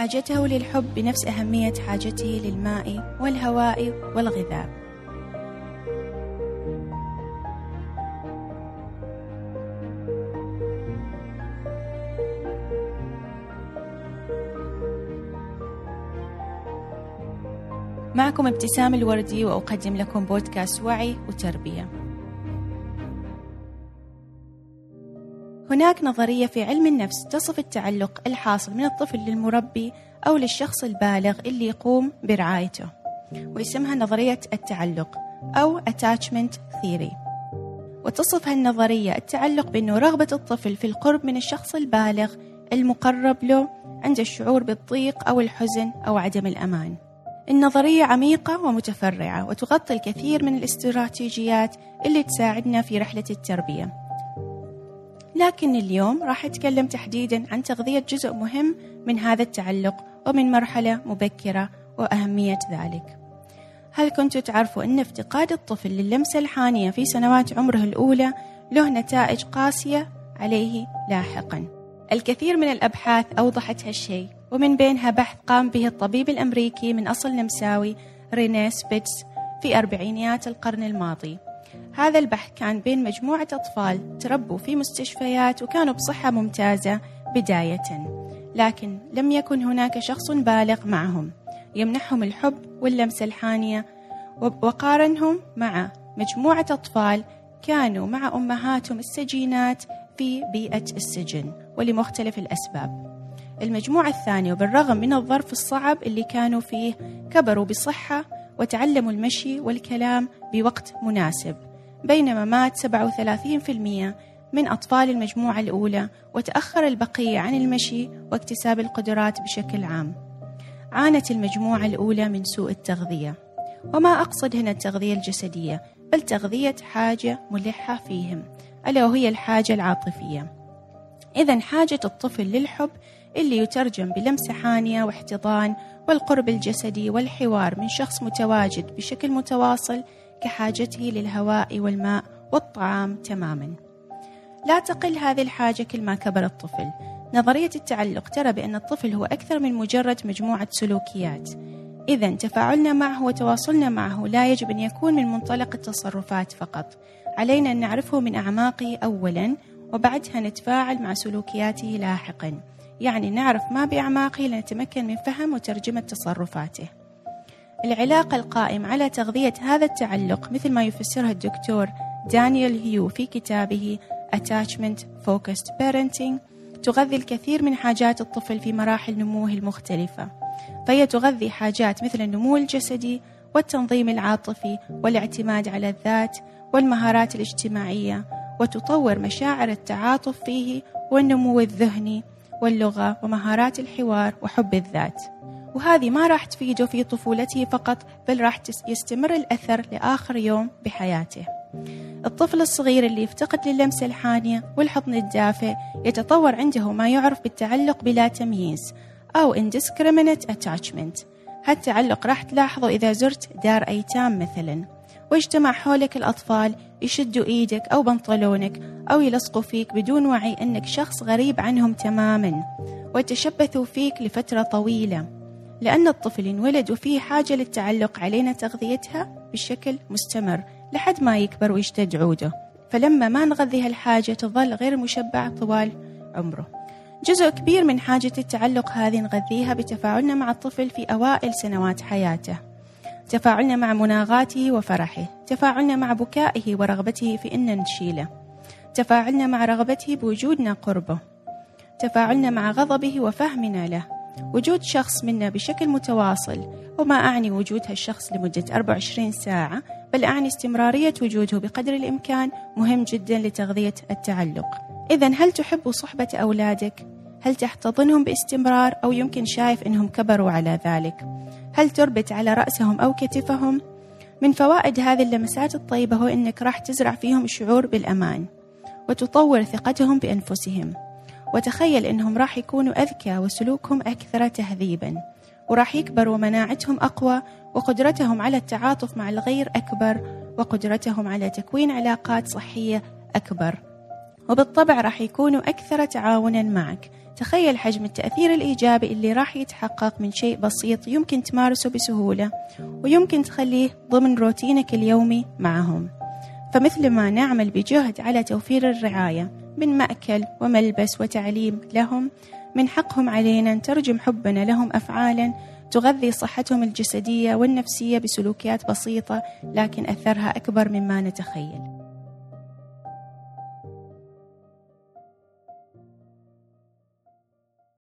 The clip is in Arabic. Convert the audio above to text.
حاجته للحب بنفس أهمية حاجته للماء والهواء والغذاء. معكم ابتسام الوردي وأقدم لكم بودكاست وعي وتربية. هناك نظرية في علم النفس تصف التعلق الحاصل من الطفل للمربي أو للشخص البالغ اللي يقوم برعايته واسمها نظرية التعلق أو Attachment Theory. وتصف هالنظرية التعلق بأنه رغبة الطفل في القرب من الشخص البالغ المقرب له عند الشعور بالضيق أو الحزن أو عدم الأمان. النظرية عميقة ومتفرعة وتغطي الكثير من الاستراتيجيات اللي تساعدنا في رحلة التربية. لكن اليوم راح أتكلم تحديدا عن تغذية جزء مهم من هذا التعلق ومن مرحلة مبكرة وأهمية ذلك. هل كنتوا تعرفوا أن افتقاد الطفل للمسة الحانية في سنوات عمره الأولى له نتائج قاسية عليه لاحقا؟ الكثير من الأبحاث أوضحت هالشيء ومن بينها بحث قام به الطبيب الأمريكي من أصل نمساوي رينيه سبيتس في أربعينيات القرن الماضي. هذا البحث كان بين مجموعة أطفال تربوا في مستشفيات وكانوا بصحة ممتازة بداية. لكن لم يكن هناك شخص بالغ معهم. يمنحهم الحب واللمسة الحانية وقارنهم مع مجموعة أطفال كانوا مع أمهاتهم السجينات في بيئة السجن ولمختلف الأسباب. المجموعة الثانية وبالرغم من الظرف الصعب اللي كانوا فيه كبروا بصحة وتعلموا المشي والكلام بوقت مناسب. بينما مات 37% من أطفال المجموعة الأولى وتأخر البقية عن المشي واكتساب القدرات بشكل عام. عانت المجموعة الأولى من سوء التغذية. وما أقصد هنا التغذية الجسدية بل تغذية حاجة ملحة فيهم ألا وهي الحاجة العاطفية. إذا حاجة الطفل للحب اللي يترجم بلمسة حانية واحتضان والقرب الجسدي والحوار من شخص متواجد بشكل متواصل كحاجته للهواء والماء والطعام تماما. لا تقل هذه الحاجة كل ما كبر الطفل. نظرية التعلق ترى بأن الطفل هو أكثر من مجرد مجموعة سلوكيات. إذا تفاعلنا معه وتواصلنا معه لا يجب أن يكون من منطلق التصرفات فقط. علينا أن نعرفه من أعماقه أولا وبعدها نتفاعل مع سلوكياته لاحقا. يعني نعرف ما بأعماقه لنتمكن من فهم وترجمة تصرفاته. العلاقة القائمة على تغذية هذا التعلق مثل ما يفسرها الدكتور دانيال هيو في كتابه Attachment Focused Parenting تغذي الكثير من حاجات الطفل في مراحل نموه المختلفة. فهي تغذي حاجات مثل النمو الجسدي والتنظيم العاطفي والاعتماد على الذات والمهارات الاجتماعية وتطور مشاعر التعاطف فيه والنمو الذهني واللغة ومهارات الحوار وحب الذات. وهذه ما راح تفيده في طفولته فقط بل راح يستمر الأثر لآخر يوم بحياته. الطفل الصغير اللي يفتقد للمسة الحانية والحضن الدافئ يتطور عنده ما يعرف بالتعلق بلا تمييز أو indiscriminate attachment. هالتعلق راح تلاحظه إذا زرت دار أيتام مثلا واجتمع حولك الأطفال يشدوا إيدك أو بنطلونك أو يلصقوا فيك بدون وعي أنك شخص غريب عنهم تماما ويتشبثوا فيك لفترة طويلة. لأن الطفل انولد وفيه حاجة للتعلق علينا تغذيتها بشكل مستمر لحد ما يكبر ويشتد عوده. فلما ما نغذي هالحاجة تظل غير مشبعة طوال عمره. جزء كبير من حاجة التعلق هذه نغذيها بتفاعلنا مع الطفل في أوائل سنوات حياته. تفاعلنا مع مناغاته وفرحه. تفاعلنا مع بكائه ورغبته في أن نشيله. تفاعلنا مع رغبته بوجودنا قربه. تفاعلنا مع غضبه وفهمنا له. وجود شخص منا بشكل متواصل وما أعني وجود هالشخص لمدة 24 ساعة بل أعني استمرارية وجوده بقدر الإمكان مهم جدا لتغذية التعلق إذا هل تحب صحبة أولادك؟ هل تحتضنهم باستمرار أو يمكن شايف أنهم كبروا على ذلك؟ هل تربت على رأسهم أو كتفهم؟ من فوائد هذه اللمسات الطيبة هو أنك راح تزرع فيهم الشعور بالأمان وتطور ثقتهم بأنفسهم وتخيل أنهم راح يكونوا أذكى وسلوكهم أكثر تهذيبا. وراح يكبروا مناعتهم أقوى وقدرتهم على التعاطف مع الغير أكبر وقدرتهم على تكوين علاقات صحية أكبر. وبالطبع راح يكونوا أكثر تعاونا معك. تخيل حجم التأثير الإيجابي اللي راح يتحقق من شيء بسيط يمكن تمارسه بسهولة ويمكن تخليه ضمن روتينك اليومي معهم. فمثل ما نعمل بجهد على توفير الرعاية من مأكل وملبس وتعليم لهم من حقهم علينا نترجم حبنا لهم أفعالا تغذي صحتهم الجسدية والنفسية بسلوكيات بسيطة لكن أثرها أكبر مما نتخيل.